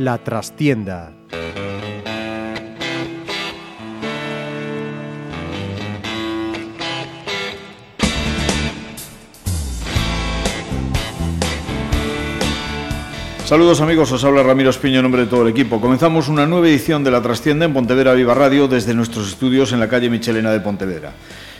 La trastienda Saludos amigos, os habla Ramiro Espiño en nombre de todo el equipo. Comenzamos una nueva edición de La Trastienda en Pontevedra Viva Radio desde nuestros estudios en la calle Michelena de Pontevedra.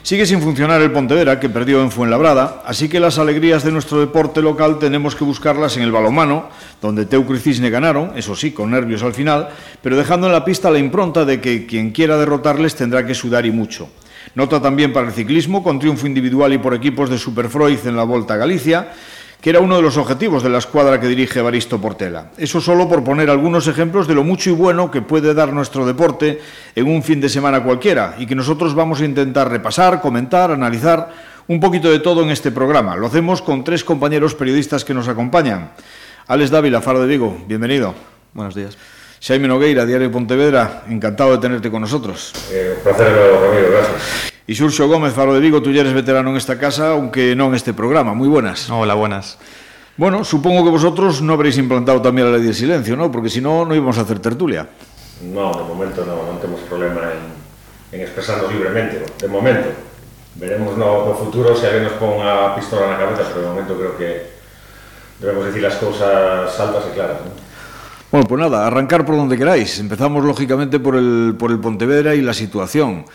Sigue sin funcionar el Pontevedra, que perdió en Fuenlabrada, así que las alegrías de nuestro deporte local tenemos que buscarlas en el balomano, donde Teucro y Cisne ganaron, eso sí, con nervios al final, pero dejando en la pista la impronta de que quien quiera derrotarles tendrá que sudar y mucho. Nota también para el ciclismo, con triunfo individual y por equipos de Superfroid en la Volta a Galicia, que era uno de los objetivos de la escuadra que dirige Evaristo Portela. Eso solo por poner algunos ejemplos de lo mucho y bueno que puede dar nuestro deporte en un fin de semana cualquiera y que nosotros vamos a intentar repasar, comentar, analizar un poquito de todo en este programa. Lo hacemos con tres compañeros periodistas que nos acompañan. Alex Dávila, Faro de Vigo, bienvenido. Buenos días. Jaime Nogueira, Diario Pontevedra, encantado de tenerte con nosotros. Eh, un placer, Ramiro, gracias. Isurxo Gómez, Faro de Vigo, tú eres veterano en esta casa, aunque non este programa. Moi buenas. Hola, buenas. Bueno, supongo que vosotros no habréis implantado también la ley de silencio, ¿no? Porque si no, no íbamos a hacer tertulia. No, de momento no, non temos problema en, en expresarnos libremente, ¿no? de momento. Veremos no, no futuro se alguén nos pon a pistola na cabeza, pero de momento creo que debemos decir las cousas altas e claras, ¿no? Bueno, pues nada, arrancar por donde queráis. Empezamos lógicamente por el, por el Pontevedra y la situación.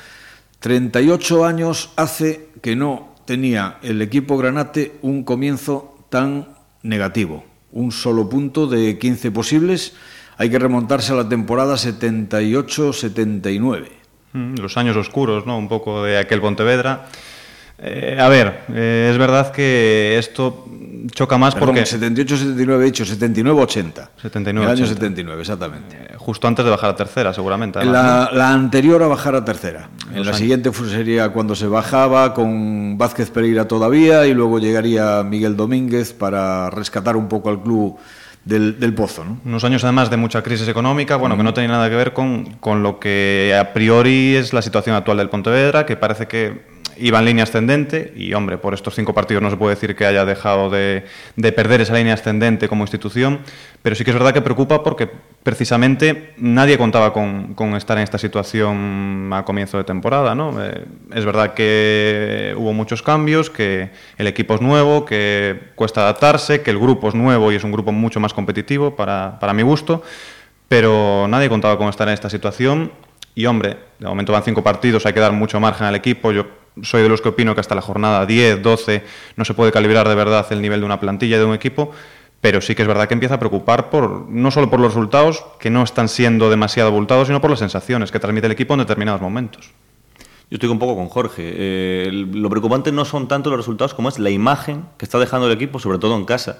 38 años hace que no tenía el equipo Granate un comienzo tan negativo. Un solo punto de 15 posibles. Hay que remontarse a la temporada 78-79. Mm, los años oscuros, ¿no? Un poco de aquel Pontevedra. Eh, a ver, eh, es verdad que esto choca más Perdón, porque... 78-79 he dicho, 79-80. 79, El año 80. 79, exactamente. Eh, justo antes de bajar a tercera, seguramente. además, La, la anterior a bajar a tercera. En la años. siguiente sería cuando se bajaba con Vázquez Pereira todavía y luego llegaría Miguel Domínguez para rescatar un poco al club del, del pozo. ¿no? Unos años además de mucha crisis económica, bueno, que no tenía nada que ver con, con lo que a priori es la situación actual del Pontevedra, que parece que iba en línea ascendente y, hombre, por estos cinco partidos no se puede decir que haya dejado de, de perder esa línea ascendente como institución, pero sí que es verdad que preocupa porque precisamente nadie contaba con, con estar en esta situación a comienzo de temporada, ¿no? Eh, es verdad que hubo muchos cambios, que el equipo es nuevo, que cuesta adaptarse, que el grupo es nuevo y es un grupo mucho más competitivo para, para mi gusto, pero nadie contaba con estar en esta situación y hombre, de momento van cinco partidos, hay que dar mucho margen al equipo. Yo soy de los que opino que hasta la jornada 10, 12 no se puede calibrar de verdad el nivel de una plantilla de un equipo, pero sí que es verdad que empieza a preocupar por no solo por los resultados, que no están siendo demasiado abultados, sino por las sensaciones que transmite el equipo en determinados momentos. Yo estoy un poco con Jorge. Eh, lo preocupante no son tanto los resultados como es la imagen que está dejando el equipo, sobre todo en casa.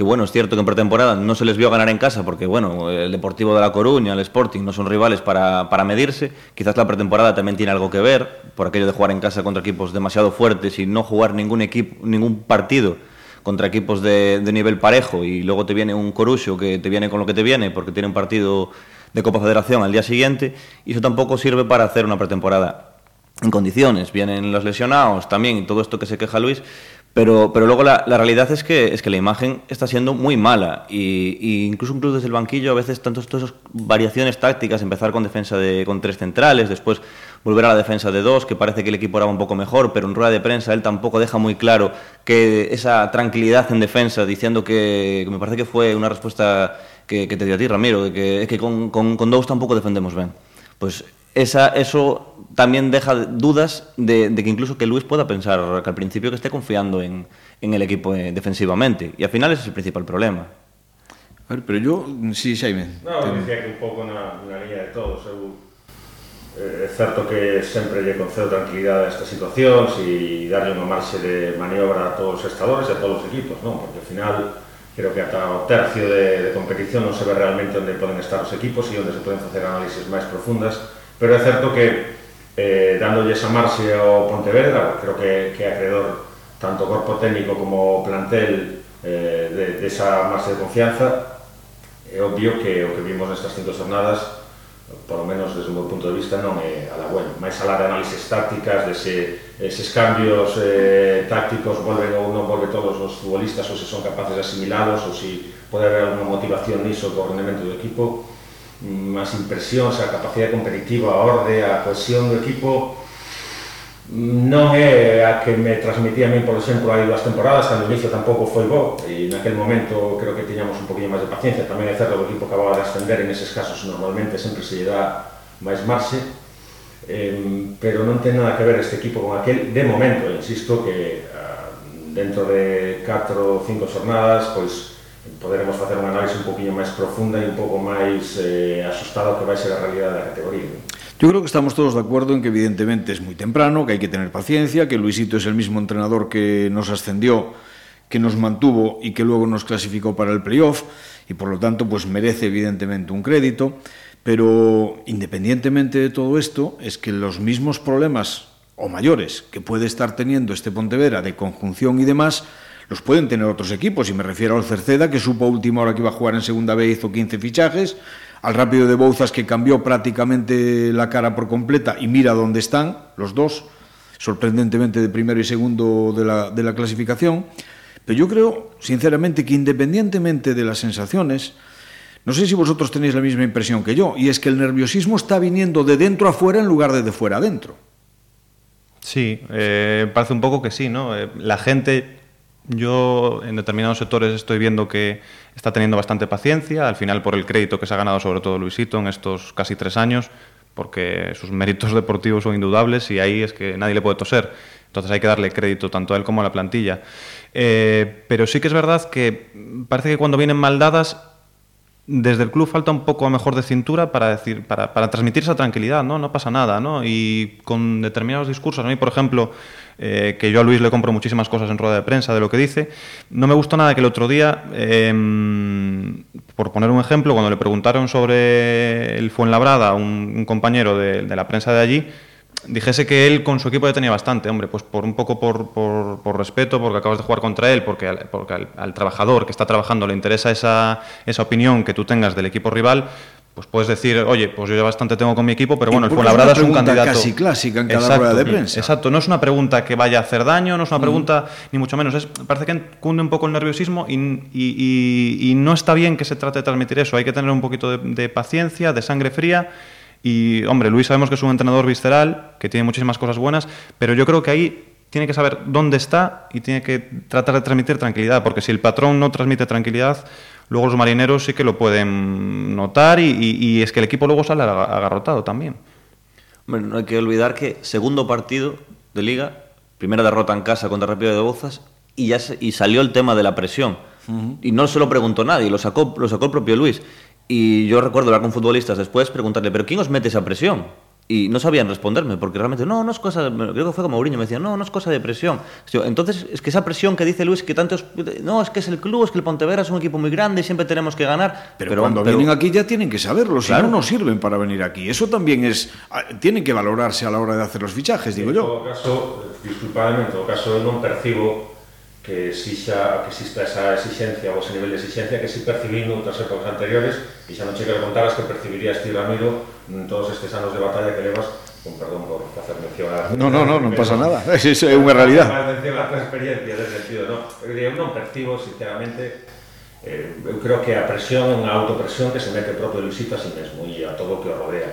Que bueno, es cierto que en pretemporada no se les vio ganar en casa porque bueno, el Deportivo de La Coruña, el Sporting no son rivales para, para medirse. Quizás la pretemporada también tiene algo que ver por aquello de jugar en casa contra equipos demasiado fuertes y no jugar ningún equipo, ningún partido contra equipos de, de nivel parejo y luego te viene un Corucho que te viene con lo que te viene porque tiene un partido de Copa Federación al día siguiente y eso tampoco sirve para hacer una pretemporada en condiciones. Vienen los lesionados también y todo esto que se queja Luis. Pero, pero luego la, la realidad es que, es que la imagen está siendo muy mala. Y, y incluso un club desde el banquillo, a veces tantas variaciones tácticas, empezar con defensa de, con tres centrales, después volver a la defensa de dos, que parece que el equipo era un poco mejor, pero en rueda de prensa él tampoco deja muy claro que esa tranquilidad en defensa, diciendo que, que me parece que fue una respuesta que, que te dio a ti, Ramiro, que, que con, con, con dos tampoco defendemos bien. Pues esa, eso también deja dudas de, de, que incluso que Luis pueda pensar que al principio que esté confiando en, en el equipo eh, defensivamente. Y al final ese es el principal problema. A ver, pero yo, sí, Jaime. No, te... dicía que un pouco na, na liña de todos. Eu, eh, é certo que sempre lle concedo tranquilidade a estas situacións e darlle unha marxe de maniobra a todos os estadores e a todos os equipos, non? Porque ao final creo que ata o tercio de, de competición non se ve realmente onde poden estar os equipos e onde se poden facer análises máis profundas, pero é certo que eh, dándolle a marxe ao Pontevedra, creo que, que acreedor tanto corpo técnico como plantel eh, de, de esa marxe de confianza, é obvio que o que vimos nestas cinco jornadas, polo menos desde o meu punto de vista, non é halagüeno. Mais alá de análises tácticas, de se eses cambios eh, tácticos volven ou non volven todos os futbolistas, ou se son capaces de asimilados ou se pode haber alguma motivación niso co rendimento do equipo, as impresións, a capacidade competitiva, a orde, a cohesión do equipo non é a que me transmitía a mí, por exemplo, hai dúas temporadas, cando inicio tampouco foi bo, e naquel momento creo que tiñamos un poquinho máis de paciencia, tamén é certo que o equipo acababa de ascender, en eses casos normalmente sempre se lle dá máis marxe, eh, pero non ten nada que ver este equipo con aquel, de momento, insisto, que ah, dentro de 4 ou 5 jornadas, pois, poderemos facer unha análise un poquinho máis profunda e un pouco máis eh, asustado que vai ser a realidade da categoría. Yo creo que estamos todos de acuerdo en que evidentemente es muy temprano, que hay que tener paciencia, que Luisito es el mismo entrenador que nos ascendió, que nos mantuvo y que luego nos clasificó para el playoff y por lo tanto pues merece evidentemente un crédito, pero independientemente de todo esto es que los mismos problemas o mayores que puede estar teniendo este Pontevedra de conjunción y demás los pueden tener otros equipos y me refiero al Cerceda que supo a última hora que iba a jugar en segunda vez hizo 15 fichajes al Rápido de Bouzas que cambió prácticamente la cara por completa y mira dónde están los dos, sorprendentemente de primero y segundo de la, de la clasificación. Pero yo creo, sinceramente, que independientemente de las sensaciones, no sé si vosotros tenéis la misma impresión que yo, y es que el nerviosismo está viniendo de dentro a fuera en lugar de de fuera adentro. Sí, eh, parece un poco que sí, ¿no? Eh, la gente Yo en determinados sectores estoy viendo que está teniendo bastante paciencia, al final por el crédito que se ha ganado sobre todo Luisito en estos casi tres años, porque sus méritos deportivos son indudables y ahí es que nadie le puede toser. Entonces hay que darle crédito tanto a él como a la plantilla. Eh, pero sí que es verdad que parece que cuando vienen mal dadas desde el club falta un poco a mejor de cintura para decir para, para, transmitir esa tranquilidad, ¿no? No pasa nada, ¿no? Y con determinados discursos, a mí, por ejemplo, eh, que yo a Luis le compro muchísimas cosas en rueda de prensa de lo que dice, no me gustó nada que el otro día, eh, por poner un ejemplo, cuando le preguntaron sobre el Fuenlabrada, un, un compañero de, la prensa de allí, dijese que él con su equipo ya tenía bastante, hombre, pues por un poco por, por, respeto, porque acabas de jugar contra él, porque, al, porque al, trabajador que está trabajando le interesa esa, esa opinión que tú tengas del equipo rival, pues puedes decir, oye, pues yo ya bastante tengo con mi equipo, pero bueno, el Fuenlabrada es, es un candidato. casi clásica en cada exacto, rueda de prensa. Exacto, no es una pregunta que vaya a hacer daño, no es una pregunta, mm. ni mucho menos. Es, parece que cunde un poco el nerviosismo y, y, y, y, no está bien que se trate de transmitir eso. Hay que tener un poquito de, de paciencia, de sangre fría Y, hombre, Luis sabemos que es un entrenador visceral, que tiene muchísimas cosas buenas, pero yo creo que ahí tiene que saber dónde está y tiene que tratar de transmitir tranquilidad, porque si el patrón no transmite tranquilidad, luego los marineros sí que lo pueden notar y, y, y es que el equipo luego sale agarrotado también. Hombre, no hay que olvidar que segundo partido de liga, primera derrota en casa contra Rápido de Bozas y, ya se, y salió el tema de la presión. Uh -huh. Y no se lo preguntó nadie, lo sacó, lo sacó el propio Luis. Y yo recuerdo hablar con futbolistas después, preguntarle, ¿pero quién os mete esa presión? Y no sabían responderme, porque realmente, no, no es cosa, de, creo que fue como Mourinho, me decía, no, no es cosa de presión. Entonces, es que esa presión que dice Luis, que tantos, no, es que es el club, es que el Pontevedra es un equipo muy grande y siempre tenemos que ganar. Pero, pero cuando pero, vienen aquí ya tienen que saberlo, si claro. no, no sirven para venir aquí. Eso también es, tiene que valorarse a la hora de hacer los fichajes, digo en yo. En todo caso, disculpadme, en todo caso, non percibo que exixa, que exista esa exigencia ou ese nivel de exigencia que si percibín noutras épocas anteriores e xa non che quero contar as que percibirías ti, Ramiro, todos estes anos de batalla que levas con perdón por facer mención a... No, no, no, non pasa nada, iso é unha realidad. Mención a tua experiencia, nesse sentido, non? Eu non percibo, sinceramente, eh, eu creo que a presión é unha autopresión que se mete propio Luisito a si sí mesmo e a todo o que o rodea.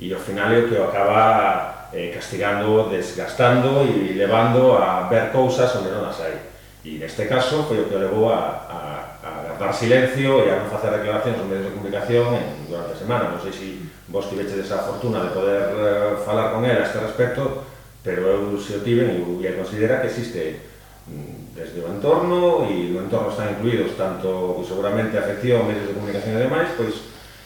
E ao final é o que o acaba eh, castigando, desgastando e levando a ver cousas onde non as hai. E neste caso foi o que levou a, a, a guardar silencio e a non facer declaracións nos medios de comunicación en, durante a semana. Non sei se si vos tiveche desa fortuna de poder uh, falar con ela a este respecto, pero eu se o tiven e o considera que existe mm, desde o entorno e no entorno están incluídos tanto seguramente afección, medios de comunicación e demais, pois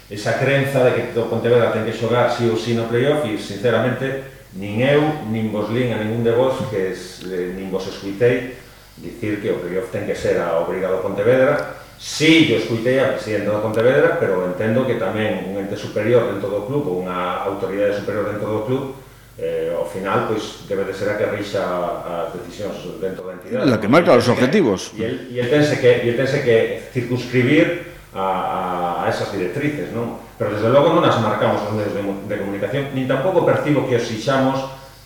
esa crenza de que o Pontevedra ten que xogar si ou si no playoff e sinceramente nin eu, nin vos lin a ningún de vos que es, eh, nin vos escuitei dicir que o playoff ten que ser a obriga do Pontevedra. Si, sí, yo escuitei a presidente do Pontevedra, pero entendo que tamén un ente superior dentro do club, ou unha autoridade superior dentro do club, eh, ao final, pois, debe de ser a que rixa as decisións dentro da entidade. La que marca os objetivos. E el, e el tense que, y el tense que circunscribir a, a esas directrices, non? Pero desde logo non as marcamos os medios de, de comunicación, nin tampouco percibo que os xixamos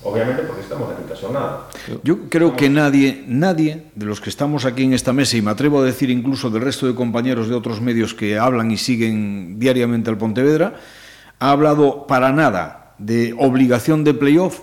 obviamente porque estamos xornada. Yo creo que nadie, nadie de los que estamos aquí en esta mesa, y me atrevo a decir incluso del resto de compañeros de otros medios que hablan y siguen diariamente al Pontevedra, ha hablado para nada de obligación de playoff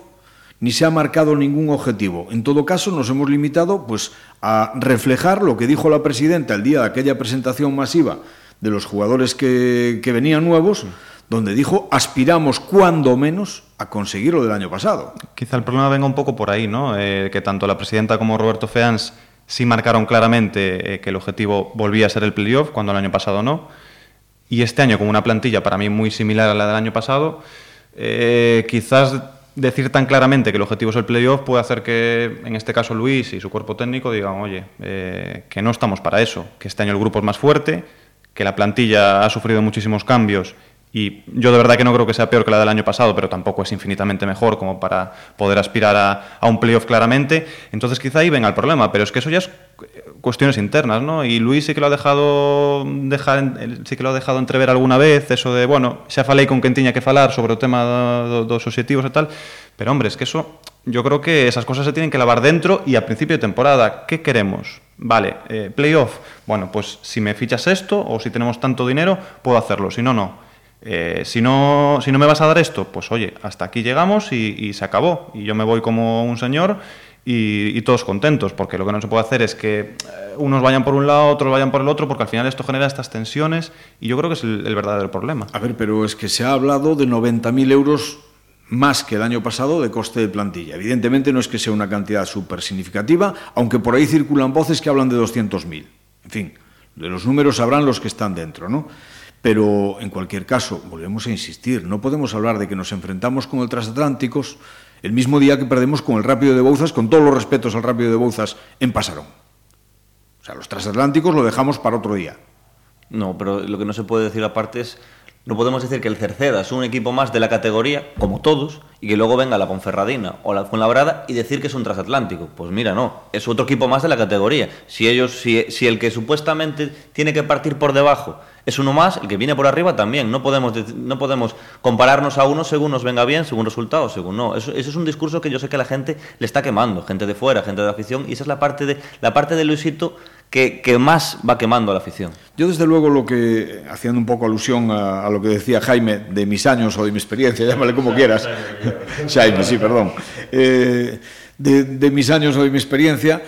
ni se ha marcado ningún objetivo. En todo caso, nos hemos limitado pues, a reflejar lo que dijo la presidenta el día de aquella presentación masiva de los jugadores que, que venían nuevos, donde dijo aspiramos cuando menos a conseguir lo del año pasado. Quizá el problema venga un poco por ahí, ¿no? Eh, que tanto la presidenta como Roberto Feans sí marcaron claramente eh, que el objetivo volvía a ser el playoff, cuando el año pasado no. Y este año, con una plantilla para mí muy similar a la del año pasado, eh, quizás decir tan claramente que el objetivo es el playoff puede hacer que, en este caso, Luis y su cuerpo técnico digan, oye, eh, que no estamos para eso, que este año el grupo es más fuerte, que la plantilla ha sufrido muchísimos cambios y yo de verdad que no creo que sea peor que la del año pasado, pero tampoco es infinitamente mejor como para poder aspirar a, un playoff claramente. Entonces quizá ahí venga el problema, pero es que eso ya es cuestiones internas, ¿no? Y Luis sí que lo ha dejado dejar, sí que lo ha dejado entrever alguna vez, eso de, bueno, xa falei con quen tiña que falar sobre o tema do, dos objetivos e tal, pero hombre, es que eso, yo creo que esas cosas se tienen que lavar dentro y a principio de temporada, ¿qué queremos? Vale, eh, playoff, bueno, pues si me fichas esto o si tenemos tanto dinero, puedo hacerlo, si no, no. Eh, si, no, si no me vas a dar esto, pues oye, hasta aquí llegamos y, se acabó. Y yo me voy como un señor y, y, todos contentos, porque lo que no se puede hacer es que eh, unos vayan por un lado, otros vayan por el otro, porque al final esto genera estas tensiones y yo creo que es el, el verdadero problema. A ver, pero es que se ha hablado de 90.000 euros más que el año pasado de coste de plantilla. Evidentemente no es que sea una cantidad súper significativa, aunque por ahí circulan voces que hablan de 200.000. En fin, de los números sabrán los que están dentro, ¿no? Pero, en cualquier caso, volvemos a insistir, no podemos hablar de que nos enfrentamos con el Transatlánticos el mismo día que perdemos con el Rápido de Bouzas, con todos los respetos al Rápido de Bouzas, en Pasarón. O sea, los Transatlánticos lo dejamos para otro día. No, pero lo que no se puede decir aparte es no podemos decir que el Cerceda es un equipo más de la categoría, como todos, y que luego venga la Ponferradina o la Fuenlabrada y decir que es un transatlántico. Pues mira, no, es otro equipo más de la categoría. Si ellos, si, si el que supuestamente tiene que partir por debajo es uno más, el que viene por arriba también. No podemos, no podemos compararnos a uno según nos venga bien, según resultados, según no. Eso, eso, es un discurso que yo sé que la gente le está quemando, gente de fuera, gente de afición, y esa es la parte de, la parte de Luisito que, que, más va quemando a la afición. Yo, desde luego, lo que, haciendo un poco alusión a, a, lo que decía Jaime, de mis años o de mi experiencia, llámale como quieras, Jaime, sí, perdón, eh, de, de, mis años o de mi experiencia,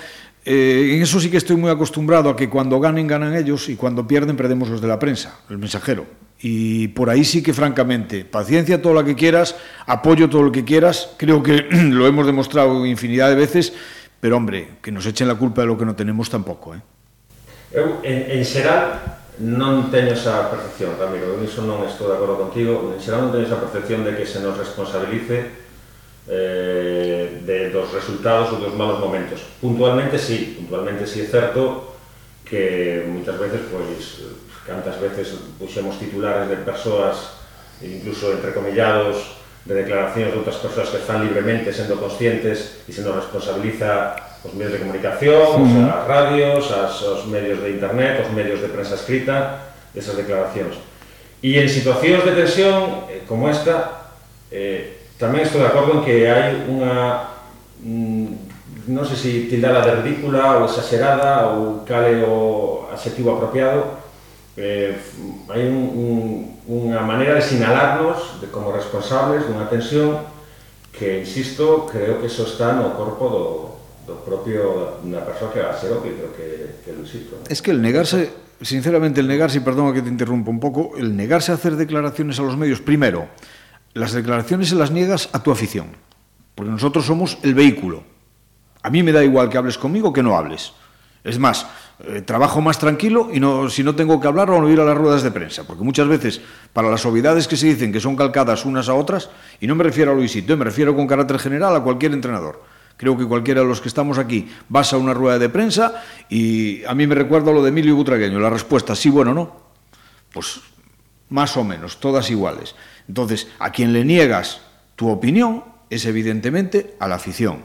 eh, en eso sí que estoy muy acostumbrado a que cuando ganen, ganan ellos y cuando pierden, perdemos los de la prensa, el mensajero. Y por ahí sí que, francamente, paciencia todo lo que quieras, apoyo todo lo que quieras, creo que lo hemos demostrado infinidad de veces Pero, hombre, que nos echen la culpa de lo que no tenemos tampoco, eh? En, en xeral, non esa percepción, Ramiro, eu iso non estou de acordo contigo, en xeral non teño esa percepción de que se nos responsabilice eh, de, dos resultados ou dos malos momentos. Puntualmente sí, puntualmente sí é certo que moitas veces, pois, cantas veces puxemos titulares de persoas, incluso entrecomillados, de declaracións de outras persoas que están libremente sendo conscientes e sendo responsabiliza os medios de comunicación, sí. as radios, as, os medios de internet, os medios de prensa escrita, desas declaracións. E en situacións de tensión eh, como esta, eh, Tamén estou de acordo en que hai unha mm, non sei se tildala de ridícula ou exagerada ou cal é o adxetivo apropiado eh, hai un, un, unha maneira de sinalarnos de, como responsables dunha tensión que, insisto, creo que eso está no corpo do, do propio da persoa que va a ser o que creo que, que lo ¿no? Es que el negarse, sinceramente, el negarse, y perdón que te interrumpa un poco, el negarse a hacer declaraciones a los medios, primero, las declaraciones se las niegas a tu afición, porque nosotros somos el vehículo. A mí me da igual que hables conmigo que no hables. Es más, eh, trabajo más tranquilo y no, si no tengo que hablar o no ir a las ruedas de prensa, porque muchas veces para las obviedades que se dicen que son calcadas unas a otras, y no me refiero a Luisito, eh, me refiero con carácter general a cualquier entrenador. Creo que cualquiera de los que estamos aquí vas a una rueda de prensa y a mí me recuerda lo de Emilio Butragueño, la respuesta sí, bueno, no. Pues más o menos, todas iguales. Entonces, a quien le niegas tu opinión es evidentemente a la afición.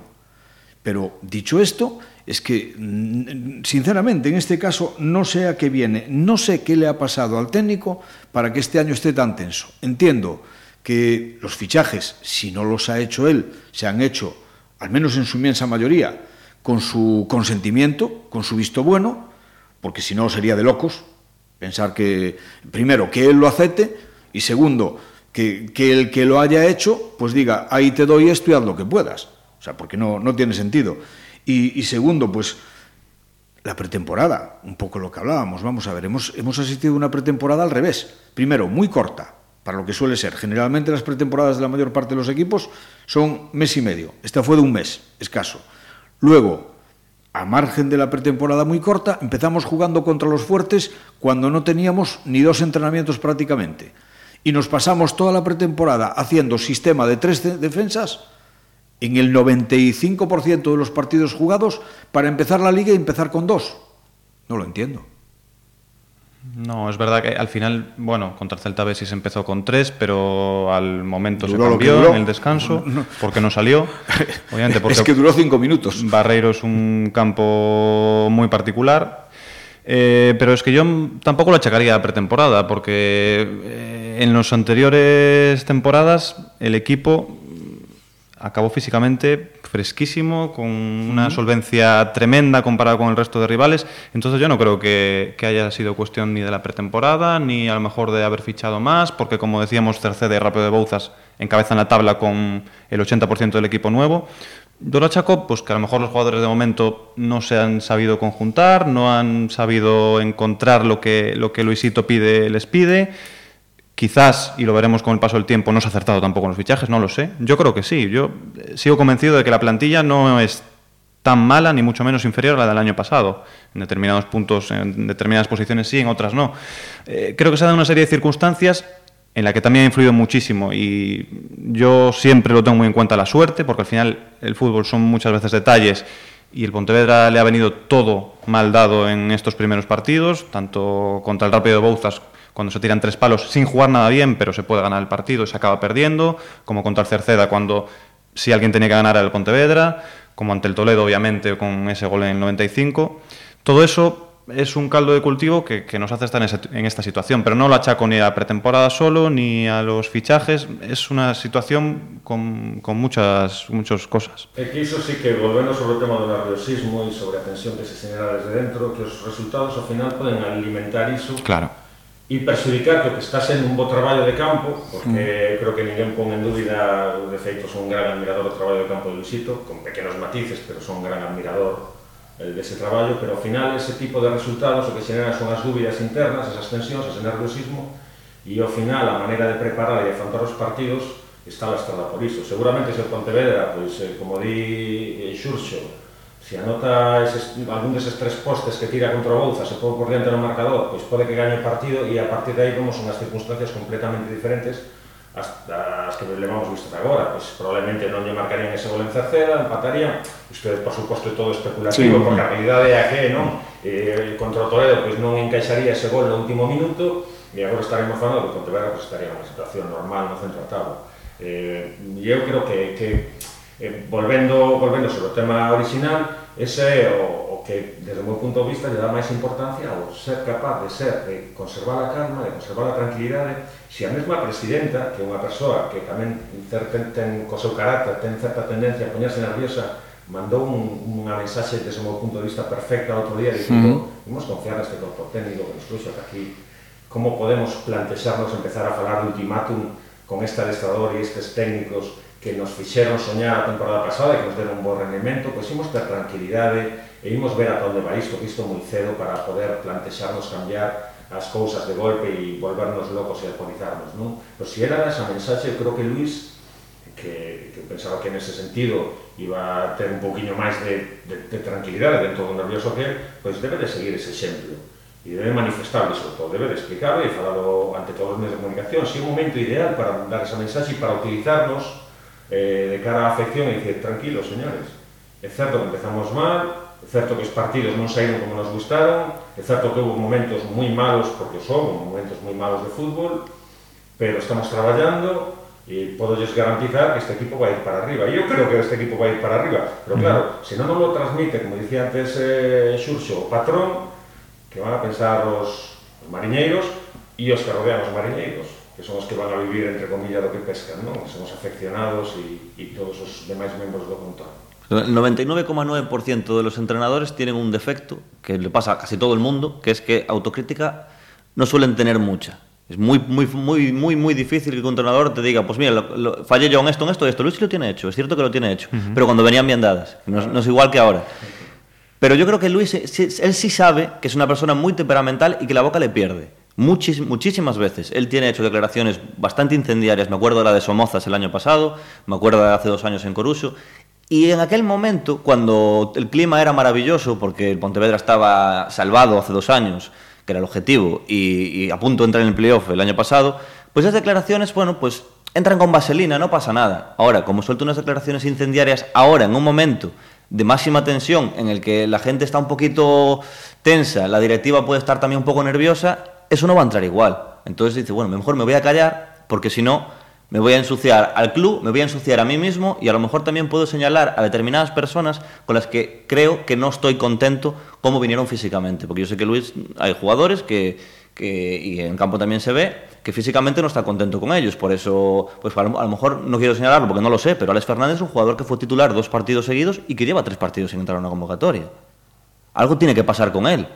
Pero dicho esto, es que, mm, sinceramente, en este caso, no sé a qué viene, no sé qué le ha pasado al técnico para que este año esté tan tenso. Entiendo que los fichajes, si no los ha hecho él, se han hecho, al menos en su inmensa mayoría, con su consentimiento, con su visto bueno, porque si no sería de locos pensar que, primero, que él lo acepte y segundo, que, el que lo haya hecho, pues diga, ahí te doy esto y haz lo que puedas. O sea, porque no, no tiene sentido. Y, y segundo, pues la pretemporada, un poco lo que hablábamos, vamos a ver, hemos, hemos asistido a una pretemporada al revés. Primero, muy corta, para lo que suele ser. Generalmente las pretemporadas de la mayor parte de los equipos son mes y medio. Esta fue de un mes, escaso. Luego, a margen de la pretemporada muy corta, empezamos jugando contra los fuertes cuando no teníamos ni dos entrenamientos prácticamente. Y nos pasamos toda la pretemporada haciendo sistema de tres defensas en el 95% de los partidos jugados para empezar la liga y empezar con dos. No lo entiendo. No, es verdad que al final, bueno, contra el Celta B sí se empezó con tres, pero al momento se cambió en el descanso, porque no salió. Obviamente porque es que duró cinco minutos. Barreiro es un campo muy particular, eh, pero es que yo tampoco lo achacaría a pretemporada, porque eh, en las anteriores temporadas el equipo acabó físicamente fresquísimo, con una solvencia tremenda comparado con el resto de rivales. Entonces yo no creo que, haya sido cuestión ni de la pretemporada, ni a lo mejor de haber fichado más, porque como decíamos, Cerceda y Rápido de Bouzas encabezan la tabla con el 80% del equipo nuevo. Yo Chaco, pues que a lo mejor los jugadores de momento no se han sabido conjuntar, no han sabido encontrar lo que, lo que Luisito pide, les pide. Quizás, y lo veremos con el paso del tiempo, no se ha acertado tampoco en los fichajes, no lo sé. Yo creo que sí. Yo eh, sigo convencido de que la plantilla no es tan mala, ni mucho menos inferior a la del año pasado. En determinados puntos, en determinadas posiciones sí, en otras no. Eh, creo que se ha dado una serie de circunstancias en la que también ha influido muchísimo y yo siempre lo tengo muy en cuenta la suerte, porque al final el fútbol son muchas veces detalles y el Pontevedra le ha venido todo mal dado en estos primeros partidos, tanto contra el Rápido de Bouzas cuando se tiran tres palos sin jugar nada bien, pero se puede ganar el partido y se acaba perdiendo, como contra el Cerceda cuando si alguien tenía que ganar era el Pontevedra, como ante el Toledo obviamente con ese gol en el 95. Todo eso es un caldo de cultivo que, nos hace estar en, esta situación, pero no lo achaco ni a la pretemporada solo, ni a los fichajes, es una situación con, con muchas, muchas cosas. Que eso sí que, volviendo sobre el tema del nerviosismo y sobre la tensión que se genera desde dentro, que los resultados al final pueden alimentar eso. Claro e perxudicar que o que está sendo un bo traballo de campo, porque mm. creo que ninguén pon en dúbida, de feito, son un gran admirador do traballo de campo de Luisito, con pequenos matices, pero son un gran admirador el dese traballo, pero ao final ese tipo de resultados o que xeneran son as dúbidas internas, esas tensións, ese nerviosismo, e ao final a maneira de preparar e afrontar os partidos está lastrada por iso. Seguramente se o Pontevedra, pois, eh, como di eh, Xurxo, se anota eses, algún deses tres postes que tira contra o Bouza, se pode por diante no marcador, pois pode que gañe o partido e a partir de aí vemos unhas as circunstancias completamente diferentes hasta as que levamos visto até agora, pois probablemente non lle marcarían ese gol en Cerceda, empatarían, isto é, por suposto, todo especulativo, sí. porque a realidade é a que, non? Eh, contra o Toledo, pois non encaixaría ese gol no último minuto, e agora estaremos falando que Pontevedra pois, estaría unha situación normal no centro tabla. Eh, e eu creo que, que Eh, volvendo, volvendo sobre o tema original, ese é o, o que, desde o meu punto de vista, lle dá máis importancia ao ser capaz de ser, de conservar a calma, de conservar a tranquilidade, se a mesma presidenta, que é unha persoa que tamén ten, ten, co seu carácter, ten certa tendencia a poñerse nerviosa, mandou un, unha mensaxe desde o meu punto de vista perfecta outro día, dicindo, sí. vamos confiar neste corpo técnico que nos fluxo que aquí, como podemos plantexarnos empezar a falar de ultimátum con este adestrador e estes técnicos que nos fixeron soñar a temporada pasada e que nos deron un bo rendimento, pois imos ter tranquilidade e imos ver a onde vai isto, que isto moi cedo para poder plantexarnos cambiar as cousas de golpe e volvernos locos e alcoholizarnos, non? Pero se era esa mensaxe, eu creo que Luis que, que pensaba que nese sentido iba a ter un poquinho máis de, de, de tranquilidade dentro do que social, pois debe de seguir ese exemplo e debe manifestarlo, sobre todo, debe de explicarlo e falado ante todos os medios de comunicación. Si é un momento ideal para dar esa mensaxe e para utilizarnos eh, de cara á afección e dicir, tranquilos, señores, é certo que empezamos mal, é certo que os partidos non saíron como nos gustaron, é certo que houve momentos moi malos, porque son momentos moi malos de fútbol, pero estamos traballando, y puedo garantizar que este equipo va a ir para arriba. Yo creo que este equipo va a ir para arriba, pero claro, si no nos lo transmite, como decía antes eh, Xurxo, o patrón, que van a pensar los, los mariñeiros e os que rodean os mariñeiros, que son os que van a vivir, entre comillas, do que pescan, non? que son os afeccionados e, e todos os demais membros do contorno. El 99,9% de los entrenadores tienen un defecto que le pasa a casi todo el mundo, que es que autocrítica no suelen tener mucha. Es muy, muy, muy, muy, muy difícil que un entrenador te diga, pues mira, lo, lo, fallé yo en esto, en esto, esto. Luis sí lo tiene hecho, es cierto que lo tiene hecho, uh -huh. pero cuando venían bien dadas, no, no, es igual que ahora. Pero yo creo que Luis, él sí sabe que es una persona muy temperamental y que la boca le pierde. Muchis, muchísimas veces. Él tiene hecho declaraciones bastante incendiarias. Me acuerdo de la de Somozas el año pasado, me acuerdo de hace dos años en Coruso. Y en aquel momento, cuando el clima era maravilloso, porque el Pontevedra estaba salvado hace dos años, que era el objetivo, y, y, a punto de entrar en el playoff el año pasado, pues esas declaraciones, bueno, pues entran con vaselina, no pasa nada. Ahora, como suelto unas declaraciones incendiarias, ahora, en un momento de máxima tensión, en el que la gente está un poquito tensa, la directiva puede estar también un poco nerviosa, eso no va a entrar igual. Entonces dice, bueno, mejor me voy a callar, porque si no, me voy a ensuciar al club, me voy a ensuciar a mí mismo y a lo mejor también puedo señalar a determinadas personas con las que creo que no estoy contento cómo vinieron físicamente. Porque yo sé que Luis, hay jugadores que, y en campo también se ve, que físicamente no está contento con ellos. Por eso, pues a lo, a lo mejor no quiero señalarlo porque no lo sé, pero Alex Fernández es un jugador que fue titular dos partidos seguidos y que lleva tres partidos sin entrar a una convocatoria. Algo tiene que pasar con él.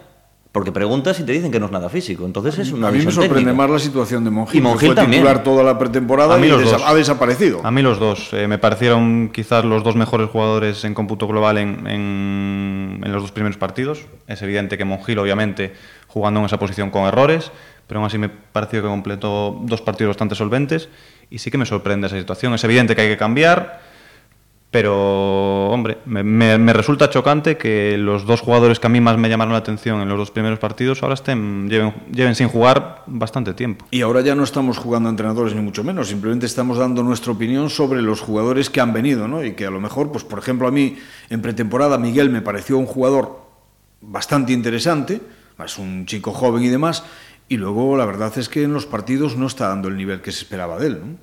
Porque preguntas y te dicen que no es nada físico. Entonces es una A mí me sorprende técnica. más la situación de Monjil, Y Monjil que fue también. titular toda la pretemporada A mí y los desa- dos. ha desaparecido. A mí los dos. Eh, me parecieron quizás los dos mejores jugadores en cómputo global en, en- en los dos primeros partidos. Es evidente que Monjil, obviamente, jugando en esa posición con errores, pero aún así me pareció que completó dos partidos bastante solventes y sí que me sorprende esa situación. Es evidente que hay que cambiar, pero, hombre, me, me- me resulta chocante que los dos jugadores que a mí más me llamaron la atención en los dos primeros partidos ahora estén, lleven, lleven sin jugar bastante tiempo. Y ahora ya no estamos jugando a entrenadores ni mucho menos, simplemente estamos dando nuestra opinión sobre los jugadores que han venido, ¿no? Y que a lo mejor, pues por ejemplo, a mí en pretemporada Miguel me pareció un jugador bastante interesante, es un chico joven y demás, y luego la verdad es que en los partidos no está dando el nivel que se esperaba de él, ¿no?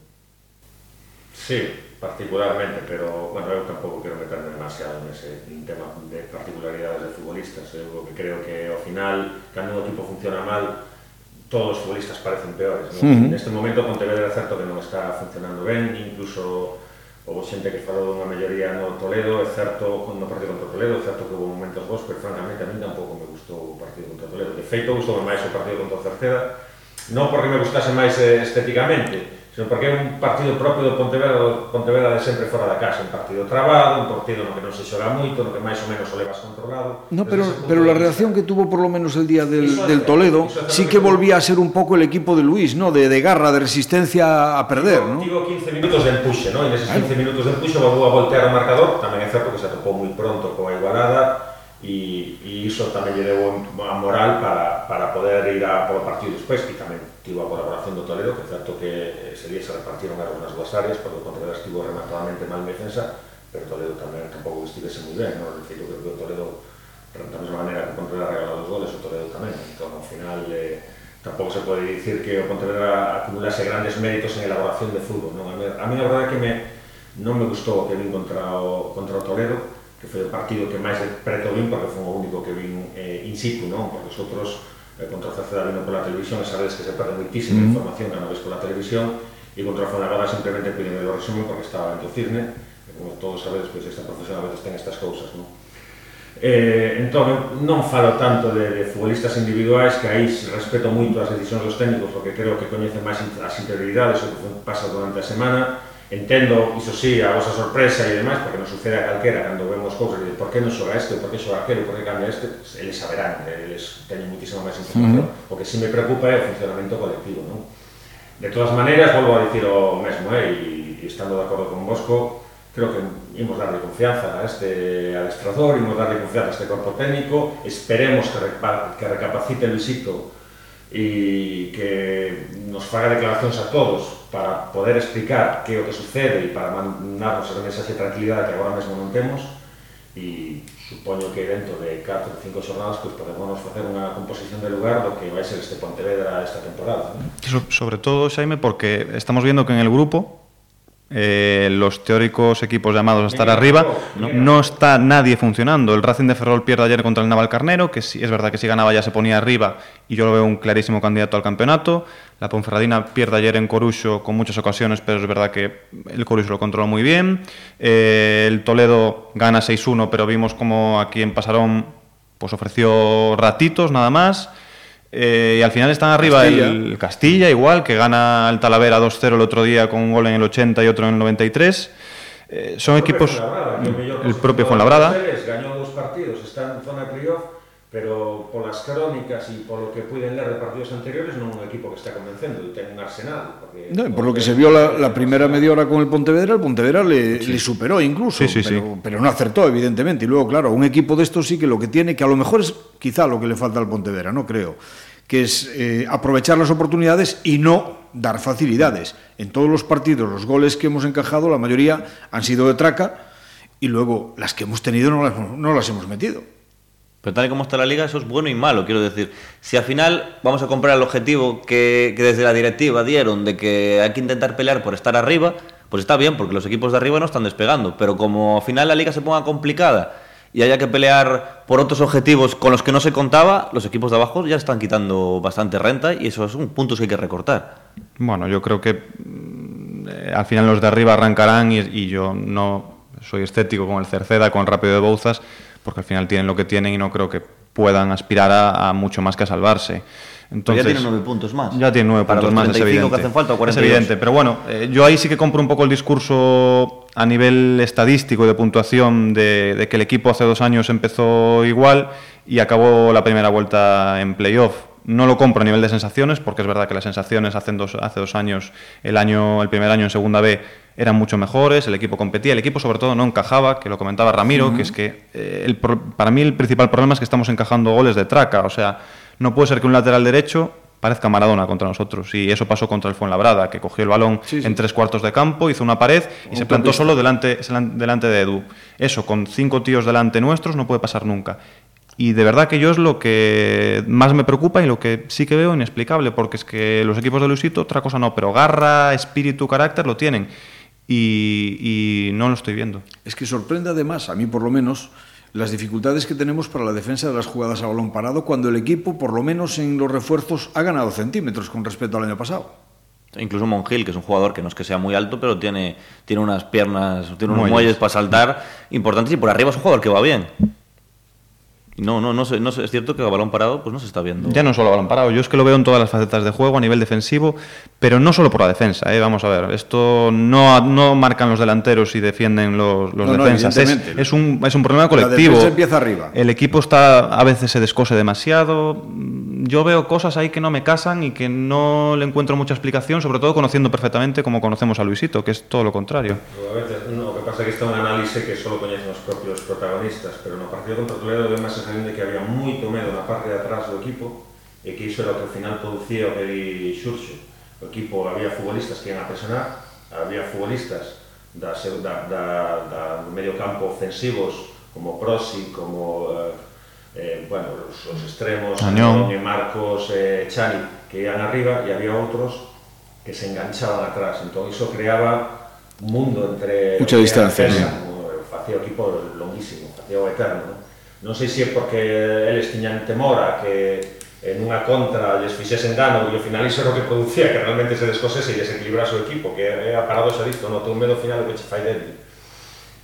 Sí, particularmente, pero bueno, eu tampouco quero meterme demasiado nese tema de particularidades de futbolistas. Eu que creo que ao final, cando un equipo funciona mal, todos os futbolistas parecen peores. ¿no? Uh -huh. Neste momento, Pontevedra é certo que non está funcionando ben, incluso houve xente que falou dunha melloría no Toledo, é certo, no partido contra o Toledo, é certo que houve momentos bons, pero francamente a mí tampouco me gustou o partido contra o Toledo. De feito, gustou máis o partido contra o Cerceda, non porque me gustase máis eh, estéticamente, sino porque é un partido propio do Pontevedra, do Pontevedra de sempre fora da casa, un partido trabado, un partido no que non se xoga moito, no que máis ou menos o levas controlado. No, entón, pero pero la reacción que tuvo por lo menos el día del, eso del Toledo sí que volvía a ser un pouco el equipo de Luis, ¿no? De, de garra, de resistencia a perder, ¿no? Tivo 15 minutos de empuxe, ¿no? E neses 15 minutos de empuxe volvou a voltear o marcador, tamén é certo que se atopou moi pronto coa igualada e e iso tamén lle deu a moral para, para poder ir a polo partido despois, que tamén tivo a colaboración do Toledo, que certo que sería se repartieron algunhas dúas áreas, porque o Contreras estivo rematadamente mal en defensa, pero Toledo tamén tampouco estivese moi ben, non? Eu creo que o Toledo, da mesma maneira que o Contreras regalou os goles, o Toledo tamén, entón ao final eh, tampouco se pode dicir que o Contreras acumulase grandes méritos en elaboración de fútbol, non? A mí, a mí a verdade que me, non me gustou o que vin contra o, contra o Toledo, que foi o partido que máis preto vin porque foi o único que vin eh, in situ, non? Porque os outros eh, contra o Cerceda vino pola televisión, e sabes que se perde moitísima mm. información cando ves pola televisión, e contra o Fuenlabrada simplemente piden o resumen porque estaba en o cirne, e como todos sabedes, pois esta profesión a veces ten estas cousas, non? Eh, entón, non falo tanto de, de futbolistas individuais que aí respeto moito as decisións dos técnicos porque creo que coñecen máis as interioridades o que pasa durante a semana entendo, iso sí, a vosa sorpresa e demais, porque nos sucede a calquera cando vemos cousas de por que non xoga este, por que xoga aquele, por que cambia este, eles saberán, eles teñen muitísima máis información. Uh -huh. O que sí me preocupa é o funcionamento colectivo, non? De todas maneiras, volvo a dicir o mesmo, eh, e, e estando de acordo con Bosco, creo que imos darle confianza a este adestrador, imos darle confianza a este corpo técnico, esperemos que, repa, que recapacite Luisito e que nos faga declaracións a todos para poder explicar que é o que sucede e para mandarnos esa mensaxe de tranquilidade que agora mesmo non temos e supoño que dentro de 4 ou 5 xornadas pues, podemos facer unha composición de lugar do que vai ser este Pontevedra esta temporada. ¿no? So- sobre todo, Jaime, porque estamos viendo que en el grupo eh, los teóricos equipos llamados a estar arriba, no, está nadie funcionando. El Racing de Ferrol pierde ayer contra el Naval Carnero, que sí, es verdad que si ganaba ya se ponía arriba y yo lo veo un clarísimo candidato al campeonato. La Ponferradina pierde ayer en Corucho con muchas ocasiones, pero es verdad que el Corucho lo controla muy bien. Eh, el Toledo gana 6-1, pero vimos como aquí en Pasarón pues ofreció ratitos nada más. Eh, y al final están arriba el Castilla, igual, que gana el Talavera 2-0 el otro día con un gol en el 80 y otro en el 93. Eh, son equipos. El propio Fuenlabrada. Ganó dos partidos, está en zona de playoff, pero por las crónicas y por lo que pueden leer de partidos anteriores, no es un equipo que está convenciendo, tiene un arsenal. No, por lo que se vio la, primera media hora con el Pontevedra, el Pontevedra le, le superó incluso, pero, pero, no acertó, evidentemente. Y luego, claro, un equipo de estos sí que lo que tiene, que a lo mejor es quizá lo que le falta al Pontevedra, no creo que es eh, aprovechar las oportunidades y no dar facilidades. En todos los partidos, los goles que hemos encajado, la mayoría han sido de traca y luego las que hemos tenido no las, no las hemos metido. Pero tal y como está la liga, eso es bueno y malo, quiero decir. Si al final vamos a comprar el objetivo que, que desde la directiva dieron de que hay que intentar pelear por estar arriba, pues está bien, porque los equipos de arriba no están despegando. Pero como al final la liga se ponga complicada y haya que pelear por otros objetivos con los que no se contaba, los equipos de abajo ya están quitando bastante renta y eso es un punto que hay que recortar. Bueno, yo creo que mm, eh, al final los de arriba arrancarán y, yo no soy escéptico con el Cerceda, con Rápido de Bouzas, porque al final tienen lo que tienen y no creo que puedan aspirar a mucho más que a salvarse. Entonces, ya tiene nueve puntos más. Ya tiene nueve puntos más, es evidente. que hacen falta, es evidente. Pero bueno, eh, yo ahí sí que compro un poco el discurso a nivel estadístico de puntuación de, que el equipo hace dos años empezó igual y acabó la primera vuelta en playoff. No lo compro a nivel de sensaciones, porque es verdad que las sensaciones hace dos, hace dos años, el, año, el primer año en segunda B, eran mucho mejores, el equipo competía, el equipo sobre todo no encajaba, que lo comentaba Ramiro, que es que eh, el, para mí el principal problema es que estamos encajando goles de traca, o sea, no puede ser que un lateral derecho parezca Maradona contra nosotros. Y eso pasó contra el Fuenlabrada, que cogió el balón en tres cuartos de campo, hizo una pared y se plantó solo delante, delante de Edu. Eso, con cinco tíos delante nuestros, no puede pasar nunca. Y de verdad que yo es lo que más me preocupa y lo que sí que veo inexplicable, porque es que los equipos de Luisito, otra cosa no, pero garra, espíritu, carácter lo tienen. Y, y no lo estoy viendo. Es que sorprende además, a mí por lo menos, las dificultades que tenemos para la defensa de las jugadas a balón parado cuando el equipo, por lo menos en los refuerzos, ha ganado centímetros con respecto al año pasado. Incluso Mongil, que es un jugador que no es que sea muy alto, pero tiene, tiene unas piernas, tiene unos muelles para saltar importantes y por arriba es un jugador que va bien. No, no, no, no, es cierto que a balón parado pues no se está viendo. Ya no solo a balón parado, yo es que lo veo en todas las facetas de juego a nivel defensivo, pero no solo por la defensa. ¿eh? Vamos a ver, esto no, no marcan los delanteros y defienden los, los defensas. es, un, es un problema colectivo. La empieza arriba. El equipo está a veces se descose demasiado. yo veo cosas ahí que no me casan y que no le encuentro mucha explicación, sobre todo conociendo perfectamente como conocemos a Luisito, que es todo lo contrario. No, lo que pasa es que está un análisis que solo coñecen los propios protagonistas, pero no partido contra Toledo de más sensación de que había moito medo na parte de atrás do equipo e que iso era o que ao final producía o que di Xurxo. O equipo había futbolistas que iban a presionar, había futbolistas da, da, da, da medio campo ofensivos como Prosi, como eh, eh, bueno, os, os extremos, Añón e Marcos e eh, Chani, que iban arriba, e había outros que se enganchaban atrás. Entón, iso creaba un mundo entre... Mucha distancia, pesa. Facía o equipo longuísimo, facía o eterno. Non sei se é porque eles tiñan temor a que en unha contra lles fixesen dano e ao final iso era o que producía que realmente se descosese e desequilibrase o equipo que é a paradoxa disto, non? Teu medo final o que che fai dentro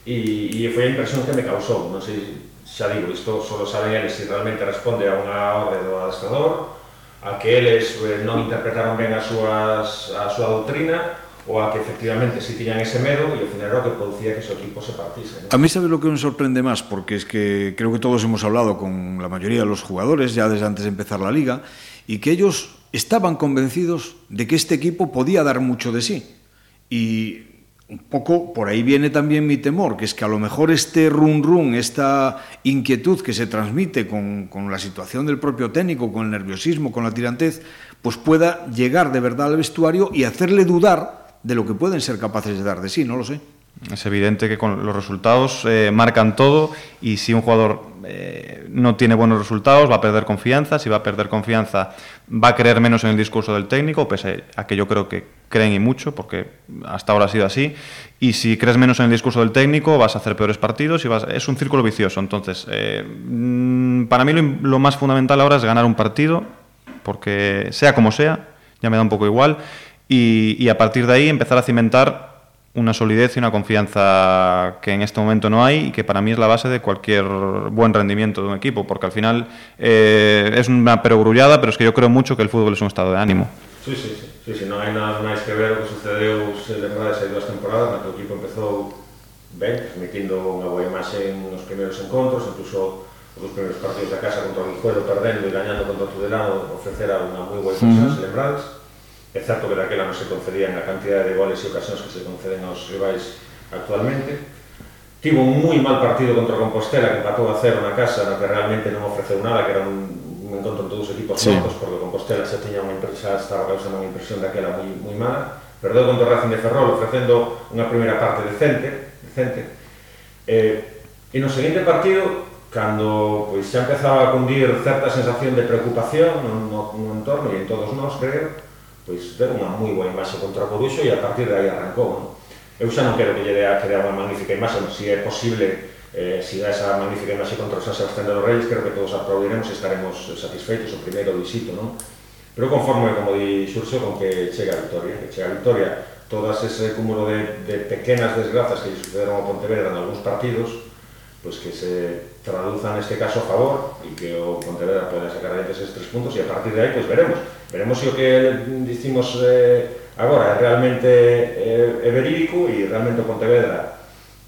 e, e foi a impresión que me causou non sei xa digo, isto solo saben eles se realmente responde a unha orde do adestrador, a que eles eh, non interpretaron ben as súas, a súa doutrina, ou a que efectivamente si tiñan ese medo e ao final era o que producía que o equipo se partise. ¿no? A mí sabe lo que me sorprende más, porque es que creo que todos hemos hablado con la mayoría de los jugadores ya desde antes de empezar la liga, y que ellos estaban convencidos de que este equipo podía dar mucho de sí. Y un poco por ahí viene también mi temor, que es que a lo mejor este run run, esta inquietud que se transmite con, con la situación del propio técnico, con el nerviosismo, con la tirantez, pues pueda llegar de verdad al vestuario y hacerle dudar de lo que pueden ser capaces de dar de sí, no lo sé. Es evidente que con los resultados eh, marcan todo y si un jugador eh, no tiene buenos resultados va a perder confianza, si va a perder confianza va a creer menos en el discurso del técnico, pese a que yo creo que creen y mucho, porque hasta ahora ha sido así, y si crees menos en el discurso del técnico vas a hacer peores partidos y vas, es un círculo vicioso. Entonces, eh, mm, para mí lo más fundamental ahora es ganar un partido, porque sea como sea, ya me da un poco igual, y, a partir de ahí empezar a cimentar una solidez y una confianza que en este momento no hay y que para mí es la base de cualquier buen rendimiento de un equipo, porque al final eh, es una perogrullada, pero es que yo creo mucho que el fútbol es un estado de ánimo. Sí, sí, sí, sí, sí non hai nada máis que ver o que sucedeu se lembrades hai dúas temporadas na que o equipo empezou ben, transmitindo unha boa imaxe nos primeiros encontros, incluso os dos primeiros partidos da casa contra o Guijuelo perdendo e gañando contra o Tudelano ofrecera unha moi boa uh -huh. se lembrades É certo que daquela non se concedían a cantidad de goles e ocasións que se conceden aos rivais actualmente. Tivo un moi mal partido contra Compostela, que empatou a cero na casa, na que realmente non ofreceu nada, que era un, un encontro entre dos equipos sí. novos, porque Compostela xa tiña unha impresión, estaba causando unha impresión daquela moi, moi mala. Perdeu contra o Racing de Ferrol, ofrecendo unha primeira parte decente, decente. Eh, e no seguinte partido, cando pois, xa empezaba a cundir certa sensación de preocupación no, no, no entorno e en todos nós, creo, pois deron unha moi boa imaxe contra o Coruxo e a partir de aí arrancou. Non? Eu xa non quero que lle dea que dea unha magnífica imaxe, se si é posible eh, si dá esa magnífica imaxe contra o San Sebastián de los Reyes, creo que todos aplaudiremos e estaremos satisfeitos o primeiro visito, non? Pero conforme, como di Xurxo, con que chega a victoria, que chega a victoria, todas ese cúmulo de, de pequenas desgrazas que lle sucederon a Pontevedra en algúns partidos, pues que se traduzan este caso a favor y que o Pontevedra pueda sacar adelante esos tres puntos y a partir de aí pues veremos. Veremos se o que dicimos eh, agora é realmente eh, é verídico e realmente o Pontevedra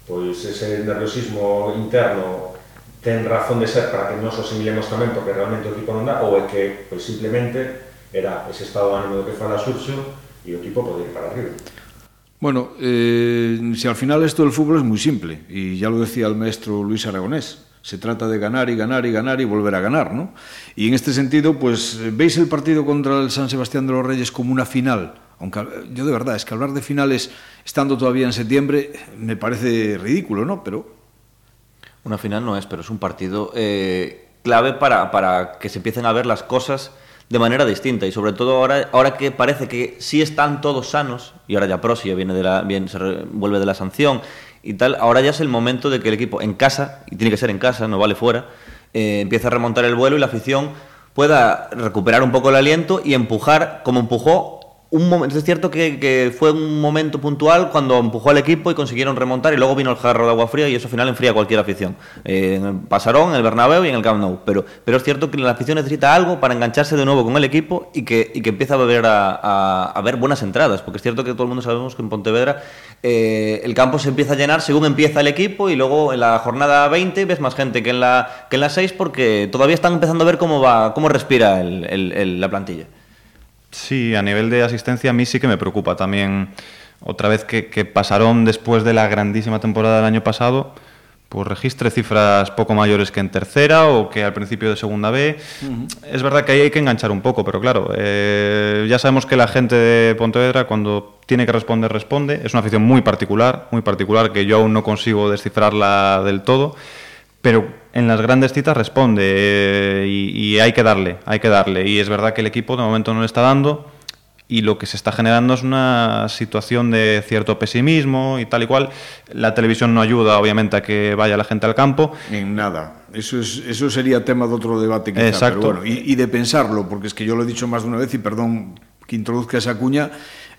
pois ese nerviosismo interno ten razón de ser para que nos asimilemos tamén porque realmente o equipo non dá ou é que pois, simplemente era ese estado de ánimo do que fala Xurxo e o equipo pode ir para arriba. Bueno, eh, si al final esto del fútbol es muy simple, y ya lo decía el maestro Luis Aragonés, se trata de ganar y ganar y ganar y volver a ganar, ¿no? Y en este sentido, pues, ¿veis el partido contra el San Sebastián de los Reyes como una final? Aunque yo de verdad, es que hablar de finales estando todavía en septiembre me parece ridículo, ¿no? Pero... Una final no es, pero es un partido eh, clave para, para que se empiecen a ver las cosas de manera distinta y sobre todo ahora, ahora que parece que sí están todos sanos y ahora ya Prosi viene de la, bien, se vuelve de la sanción y tal, ahora ya es el momento de que el equipo en casa, y tiene que ser en casa, no vale fuera, eh, empiece a remontar el vuelo y la afición pueda recuperar un poco el aliento y empujar como empujó un momento, es cierto que, fue un momento puntual cuando empujó al equipo y consiguieron remontar y luego vino el jarro de agua fría y eso al final enfría cualquier afición. Eh, en el Pasarón, en el Bernabéu y en el Camp Nou. Pero, pero es cierto que la afición necesita algo para engancharse de nuevo con el equipo y que, empiece a, ver a, ver buenas entradas. Porque es cierto que todo el mundo sabemos que en Pontevedra eh, el campo se empieza a llenar según empieza el equipo y luego en la jornada 20 ves más gente que en la, que en la 6 porque todavía están empezando a ver cómo, va, cómo respira la plantilla. Sí, a nivel de asistencia a mí sí que me preocupa también. Otra vez que, pasaron después de la grandísima temporada del año pasado, pues registre cifras poco mayores que en tercera o que al principio de segunda B. Es verdad que ahí hay que enganchar un poco, pero claro, eh, ya sabemos que la gente de Pontevedra cuando tiene que responder, responde. Es una afición muy particular, muy particular, que yo aún no consigo descifrarla del todo pero en las grandes citas responde eh, y, hay que darle, hay que darle. Y es verdad que el equipo de momento no le está dando y lo que se está generando es una situación de cierto pesimismo y tal y cual. La televisión no ayuda, obviamente, a que vaya la gente al campo. En nada. Eso, es, eso sería tema de otro debate quizá, Exacto. y, y, de pensarlo, porque es que yo lo he dicho más de una vez y perdón que introduzca esa cuña,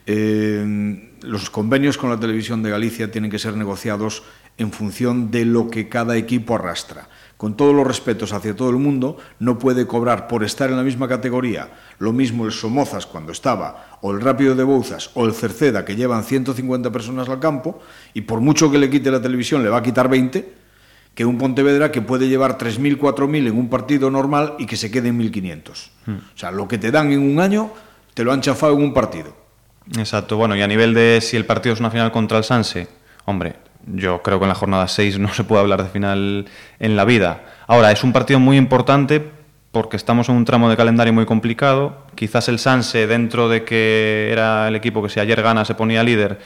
eh, los convenios con la televisión de Galicia tienen que ser negociados en función de lo que cada equipo arrastra. Con todos los respetos hacia todo el mundo, no puede cobrar por estar en la misma categoría lo mismo el Somozas cuando estaba, o el Rápido de Bouzas, o el Cerceda, que llevan 150 personas al campo, y por mucho que le quite la televisión, le va a quitar 20, que un Pontevedra que puede llevar 3.000, 4.000 en un partido normal y que se quede en 1.500. Hmm. O sea, lo que te dan en un año, te lo han chafado en un partido. Exacto, bueno, y a nivel de si el partido es una final contra el Sanse, hombre, yo creo que en la jornada 6 no se puede hablar de final en la vida. Ahora, es un partido muy importante porque estamos en un tramo de calendario muy complicado. Quizás el Sanse, dentro de que era el equipo que si ayer gana se ponía líder,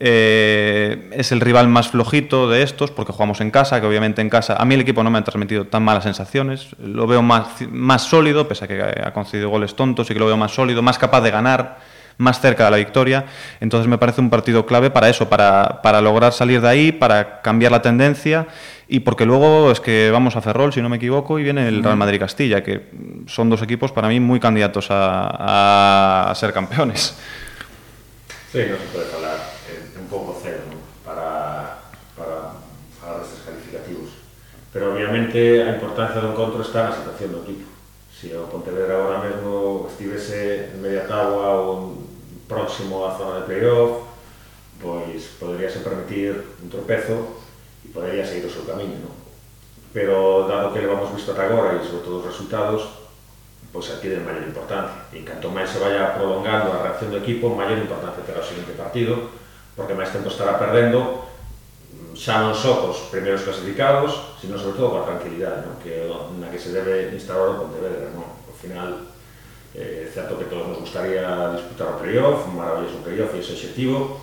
Eh, es el rival más flojito de estos porque jugamos en casa, que obviamente en casa a mí el equipo no me ha transmitido tan malas sensaciones. Lo veo más, más sólido, pese a que ha concedido goles tontos y que lo veo más sólido, más capaz de ganar, más cerca de la victoria. Entonces me parece un partido clave para eso, para, para lograr salir de ahí, para cambiar la tendencia y porque luego es que vamos a Ferrol, si no me equivoco, y viene el Real Madrid-Castilla, que son dos equipos para mí muy candidatos a, a ser campeones. Sí, no se puede hablar un pouco cero ¿no? para, para falar destes calificativos. Pero obviamente a importancia do encontro está na situación do equipo. Se o Pontevedra agora mesmo estivese en media tabua ou próximo á zona de playoff, pois poderíase permitir un tropezo e podería seguir o seu camiño, non? Pero dado que levamos visto ata agora e sobre todo os resultados, pois adquiren maior importancia. E canto máis se vaya prolongando a reacción do equipo, maior importancia terá o seguinte partido, porque máis tempo estará perdendo mm, xa non só cos primeiros clasificados, sino sobre todo coa tranquilidade, non? que na que se debe instaurar o Pontevedra. Non? Ao final, Eh, é certo que todos nos gustaría disputar o playoff, un maravilloso playoff e ese objetivo,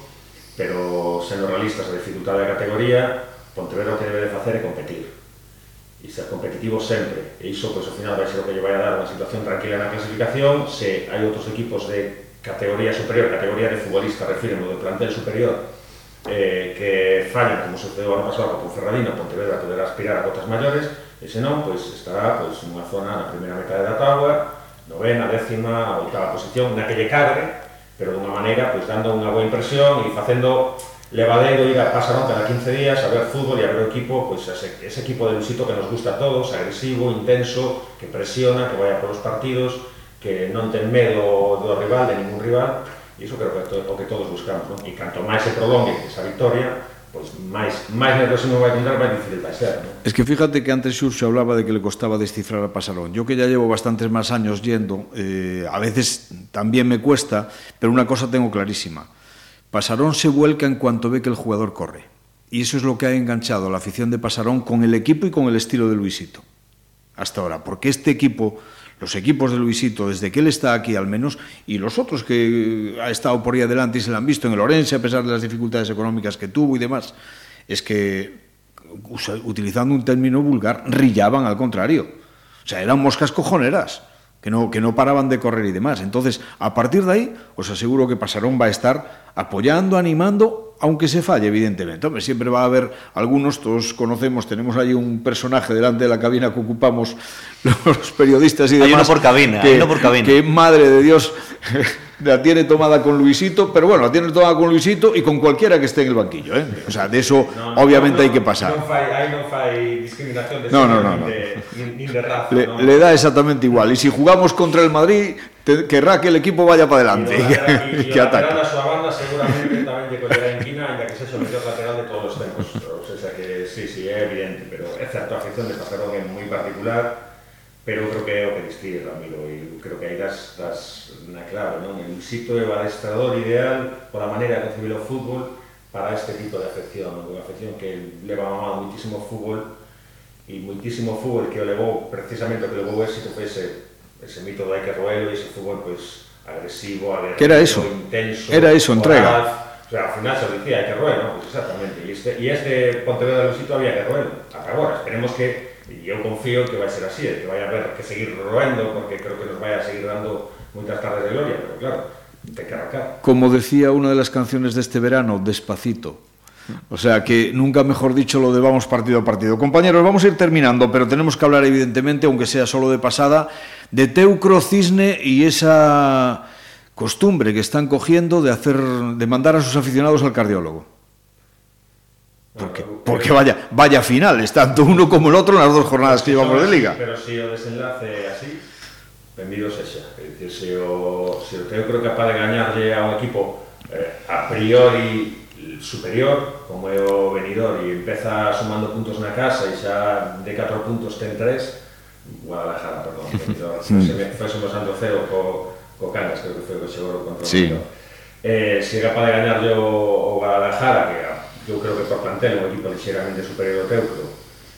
pero sendo realistas a dificultade da categoría, Pontevedra o que debe de facer é competir. E ser competitivo sempre. E iso pois, ao final vai ser o que lle vai a dar unha situación tranquila na clasificación se hai outros equipos de categoría superior, categoría de futbolista, refirmo, do plantel superior eh, que fallan, como sucedeu ano pasado con Ferradina, Pontevedra poderá aspirar a cotas maiores e senón pois, estará pois, nunha zona na primeira metade da tabla novena, décima, oitava posición, na que lle cadre, pero dunha maneira, pois, dando unha boa impresión e facendo levadeiro ir a pasarón cada 15 días a ver fútbol e a ver o equipo, pois ese, ese equipo de Luisito que nos gusta a todos, agresivo, intenso, que presiona, que vaya polos partidos, que non ten medo do rival, de ningún rival, e iso creo que é o que todos buscamos, non? E canto máis se prolongue esa victoria, pois máis, máis na non vai contar máis difícil vai ser, non? Es que fíjate que antes Xurxo hablaba de que le costaba descifrar a Pasarón. Yo que ya llevo bastantes más años yendo, eh, a veces también me cuesta, pero una cosa tengo clarísima. Pasarón se vuelca en cuanto ve que el jugador corre. Y eso es lo que ha enganchado a la afición de Pasarón con el equipo y con el estilo de Luisito. Hasta ahora, porque este equipo los equipos de Luisito, desde que él está aquí al menos, y los otros que ha estado por ahí adelante y se lo han visto en el Orense, a pesar de las dificultades económicas que tuvo y demás, es que, utilizando un término vulgar, rillaban al contrario. O sea, eran moscas cojoneras, que no, que no paraban de correr y demás. Entonces, a partir de ahí, os aseguro que Pasarón va a estar apoyando, animando aunque se falle, evidentemente. Hombre, siempre va a haber algunos, todos conocemos, tenemos ahí un personaje delante de la cabina que ocupamos los periodistas y demás. Hay uno por cabina, que, hay uno por cabina. Que madre de Dios la tiene tomada con Luisito, pero bueno, la tiene tomada con Luisito y con cualquiera que esté en el banquillo. ¿eh? O sea, de eso no, no, obviamente no, hay que pasar. No fai discriminación de no, no, no. De, ni, ni de raza. Le, le, da exactamente igual. Y si jugamos contra el Madrid, te, querrá que el equipo vaya para adelante. Y, que, y, que ataque. a súa banda seguramente lle collerá en quina, ainda que lateral de todos os tempos. O sea, que sí, sí, é evidente, pero é certo a afición de Pasarón é moi particular, pero creo que é o que Ramiro e creo que aí das, das na clave, non? El sito é o adestrador ideal pola maneira de concebir o fútbol para este tipo de afección, non? unha afección que leva mamado muitísimo fútbol e muitísimo fútbol que o levou precisamente o que levou éxito foi ese, ese mito do Ike Roelo e ese fútbol pois, agresivo, aguerrido, que era eso? intenso, era eso, entrega. O sea, al final se decía, hay que roer, ¿no? Pues exactamente. Y este, y este Pontevedra Luisito había que roer. Hasta ahora, esperemos que, y yo confío que va a ser así, que vaya a haber que seguir roendo, porque creo que nos vaya a seguir dando muchas tardes de gloria, pero claro, hay que arrancar. Como decía una de las canciones de este verano, despacito. O sea que nunca mejor dicho lo de vamos partido a partido. Compañeros, vamos a ir terminando, pero tenemos que hablar evidentemente, aunque sea solo de pasada, de Teucro Cisne y esa costumbre que están cogiendo de hacer de mandar a sus aficionados al cardiólogo. Porque, porque vaya, vaya finales, tanto uno como el otro en las dos jornadas que llevamos de liga. Pero si o desenlace así, benvido sexa. É dicir, se o, se o Teo creo capaz de gañarlle a un equipo eh, a priori superior, como é o venidor, e empeza sumando puntos na casa e xa de 4 puntos ten 3, Guadalajara, perdón, venidor, se me fésemos ando ceo co, co Cangas, creo que foi o que chegou contra o sí. eh, se é capaz de gañarlle o, o Guadalajara, que eu creo que o plantel é un equipo ligeramente superior ao teu, pero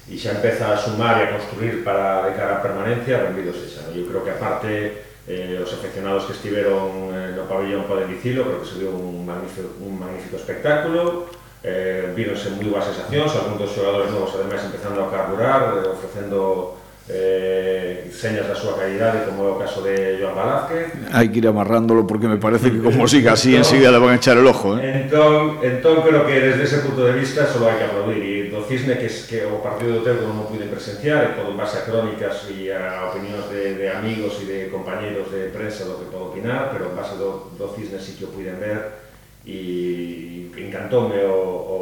e xa empeza a sumar e a construir para de cara a permanencia, rendido sexa. Eu creo que aparte eh, os aficionados que estiveron eh, no pabellón poden dicilo, creo que se viu un magnífico, un magnífico espectáculo, eh, víronse moi boas sensacións, algúns dos xogadores novos ademais empezando a carburar, eh, ofrecendo eh, señas da súa calidade como é o caso de Joan Velázquez. Hai que ir amarrándolo porque me parece que como siga así entón, enseguida le van a echar el ojo eh? entón, entón creo que desde ese punto de vista só hai que aplaudir. E do Cisne que, es, que o partido do Teuco non pude presenciar e todo en base a crónicas e a opinións de, de amigos e de compañeros de prensa do que podo opinar pero en base do, do Cisne sí que o puiden ver. E encantoume o, o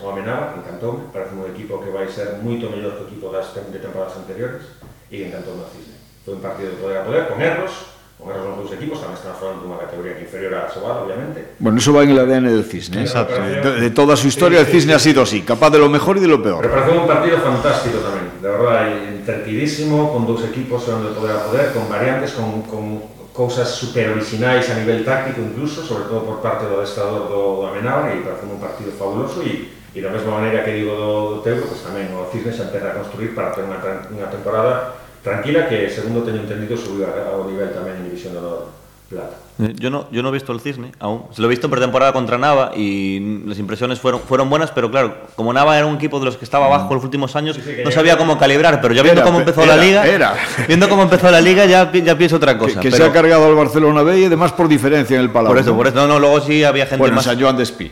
o Amenaba, encantoume, parece un equipo que vai ser moito mellor que o equipo das de temporadas anteriores e encantoume o Cisne. Foi un partido de poder a poder, con erros, con erros nos dous equipos, tamén están falando dunha categoría que inferior a Sobal, obviamente. Bueno, eso va en el ADN del Cisne. ¿eh? Exacto. De, de, toda su historia, sí, el Cisne sí, ha sido así, capaz de lo mejor y de lo peor. Pero parece un partido fantástico tamén, de verdad, entretidísimo, con dous equipos onde poder a poder, con variantes, con, con cousas super originais a nivel táctico incluso, sobre todo por parte do adestrador do, do Amenábar, e parece un partido fabuloso e E da mesma maneira que digo do Teuco, pues, pois tamén o Cisne xa empeza a construir para ter unha, unha temporada tranquila que, segundo teño entendido, subiu ao nivel tamén en División de Honor Plata. Yo no, yo no he visto el Cisne aún. Se lo he visto en pretemporada contra Nava y las impresiones fueron, fueron buenas, pero claro, como Nava era un equipo de los que estaba abajo los últimos años, sí, sí, no sabía cómo calibrar, pero ya viendo era, cómo empezó era, la liga, viendo cómo empezó la liga ya, ya pienso otra cosa. Que, que pero, se ha cargado al Barcelona B y además por diferencia en el Palau. Por eso, por eso, no, no, luego sí había gente bueno, más... San Joan de Espí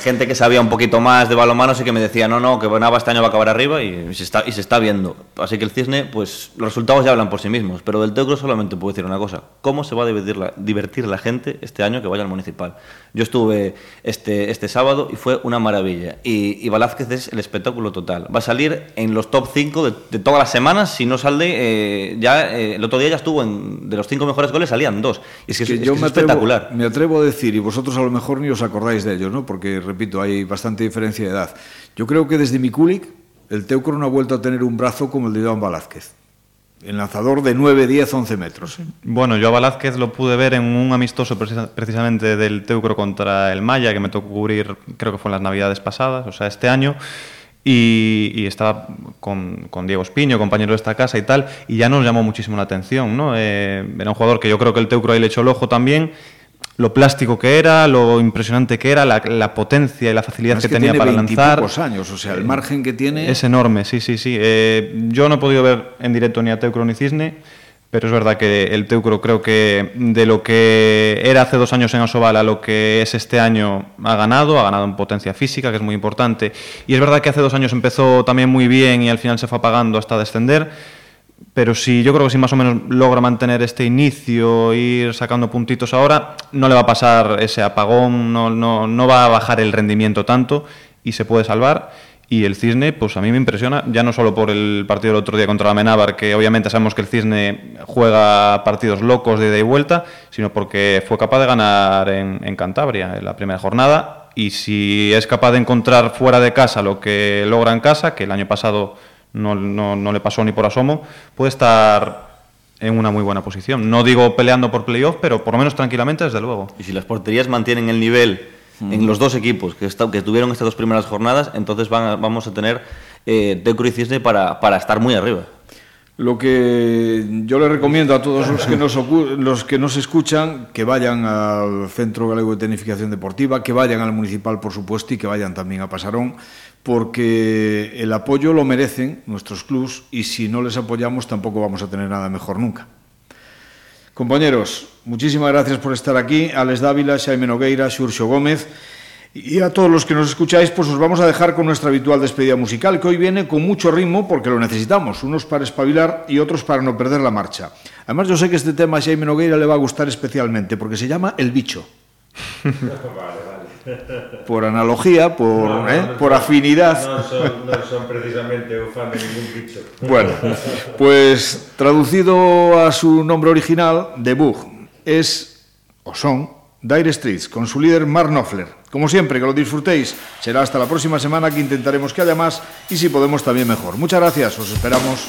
gente que sabía un poquito más de balonmano sí que me decía, no, no, que Nava este año va a acabar arriba y se está, y se está viendo. Así que el Cisne, pues los resultados ya hablan por sí mismos, pero del Teucro solamente puedo decir una cosa, ¿cómo se va a divertir la, divertir la gente este año que vaya al municipal? Yo estuve este, este sábado y fue una maravilla y, y Velázquez es el espectáculo total. Va a salir en los top 5 de, de todas las semanas, si no sale, eh, ya eh, el otro día ya estuvo en, de los 5 mejores goles salían dos. Y es que, es, que es, yo es, me atrevo, espectacular. Me atrevo a decir, y vosotros a lo mejor ni os acordáis de ello, ¿no? porque repito, hay bastante diferencia de edad. Yo creo que desde Mikulik el Teucro no ha vuelto a tener un brazo como el de Joan Velázquez. El lanzador de 9, 10, 11 metros. Bueno, yo a Velázquez lo pude ver en un amistoso precisamente del Teucro contra el Maya, que me tocó cubrir, creo que fue en las navidades pasadas, o sea, este año. Y, estaba con, con, Diego Espiño, compañero de esta casa y tal, y ya nos llamó muchísimo la atención. ¿no? Eh, era un jugador que yo creo que el Teucro ahí le echó el ojo también lo plástico que era, lo impresionante que era, la, la potencia y la facilidad que, que, tenía para lanzar. años, o sea, el margen que tiene es enorme, sí, sí, sí. Eh, yo no he podido ver en directo ni a Teucro ni Cisne, pero es verdad que el Teucro creo que de lo que era hace dos años en Asobal a lo que es este año ha ganado, ha ganado en potencia física, que es muy importante. Y es verdad que hace dos años empezó también muy bien y al final se fue apagando hasta descender pero si yo creo que si más o menos logra mantener este inicio, ir sacando puntitos ahora, no le va a pasar ese apagón, no, no, no va a bajar el rendimiento tanto y se puede salvar. Y el Cisne, pues a mí me impresiona, ya no solo por el partido del otro día contra la Menábar, que obviamente sabemos que el Cisne juega partidos locos de ida y vuelta, sino porque fue capaz de ganar en, en Cantabria en la primera jornada. Y si es capaz de encontrar fuera de casa lo que logra en casa, que el año pasado no, no, no le pasó ni por asomo, puede estar en una muy buena posición. No digo peleando por playoff, pero por lo menos tranquilamente, desde luego. Y si las porterías mantienen el nivel mm. en los dos equipos que, está, que, tuvieron estas dos primeras jornadas, entonces van a, vamos a tener eh, y Cisne para, para estar muy arriba. Lo que yo le recomiendo a todos los que, nos los que nos escuchan, que vayan al Centro Galego de Tecnificación Deportiva, que vayan al Municipal, por supuesto, y que vayan también a Pasarón, porque el apoyo lo merecen nuestros clubs y si no les apoyamos tampoco vamos a tener nada mejor nunca. Compañeros, muchísimas gracias por estar aquí. Alex Dávila, Xaime Nogueira, Xurxo Gómez. Y a todos los que nos escucháis, pues os vamos a dejar con nuestra habitual despedida musical, que hoy viene con mucho ritmo porque lo necesitamos, unos para espabilar y otros para no perder la marcha. Además, yo sé que este tema a Xaime Nogueira le va a gustar especialmente porque se llama El Bicho. vale, por analogía, por, no, no, ¿eh? no, por afinidad. No son, no son precisamente un fan de ningún bicho. Bueno, pues traducido a su nombre original, The Bug, es, o son, Dire Streets, con su líder Mark Knopfler. Como siempre, que lo disfrutéis. Será hasta la próxima semana que intentaremos que haya más y si podemos también mejor. Muchas gracias, os esperamos.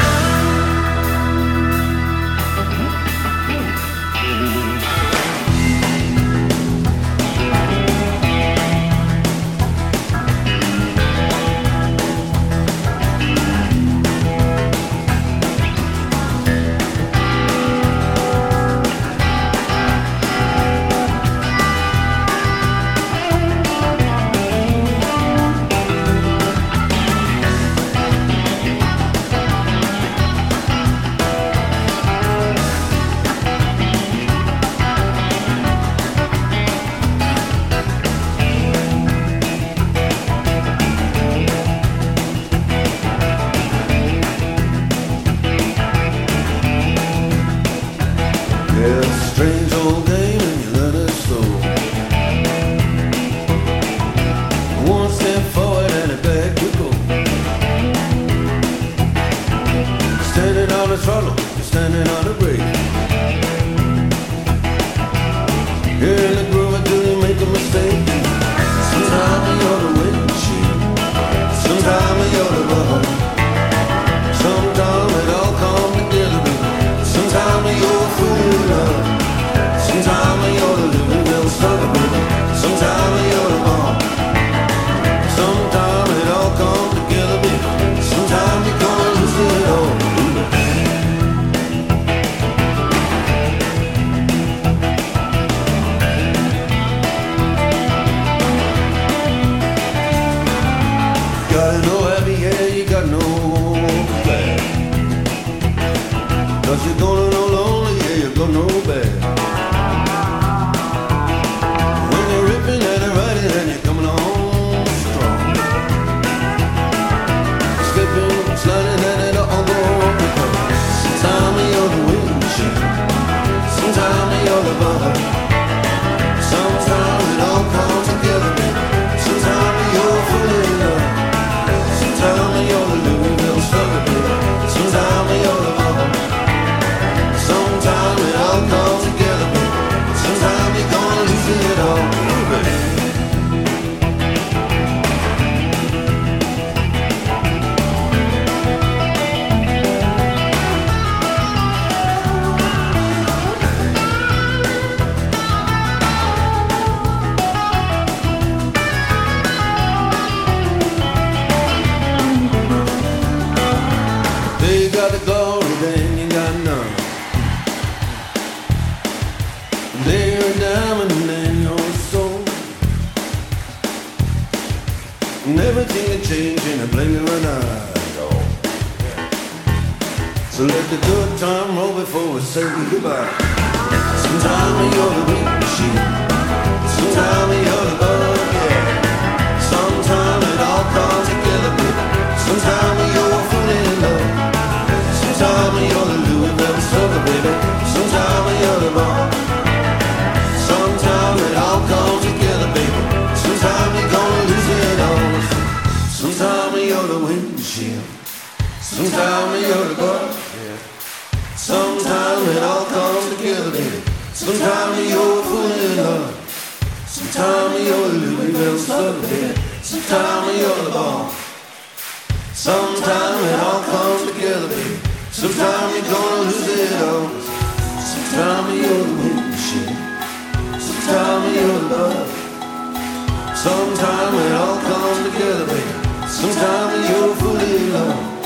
Sometime it all comes together, baby. Sometime you're fully alone.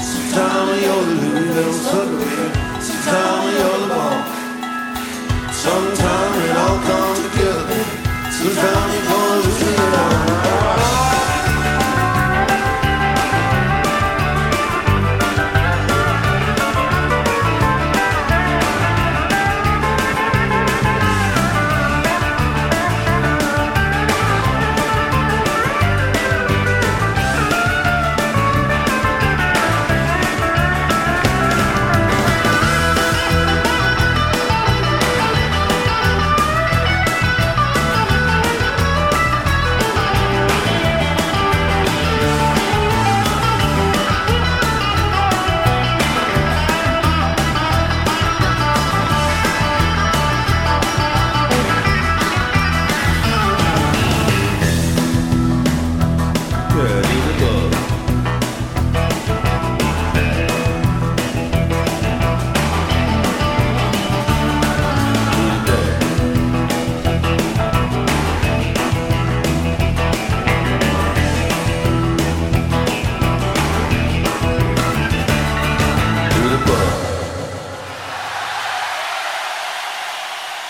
Sometime you're the Louis Vuitton sucker, baby. Sometime you're the bomb. Sometime it all comes together, baby. Sometime you're gonna lose it all.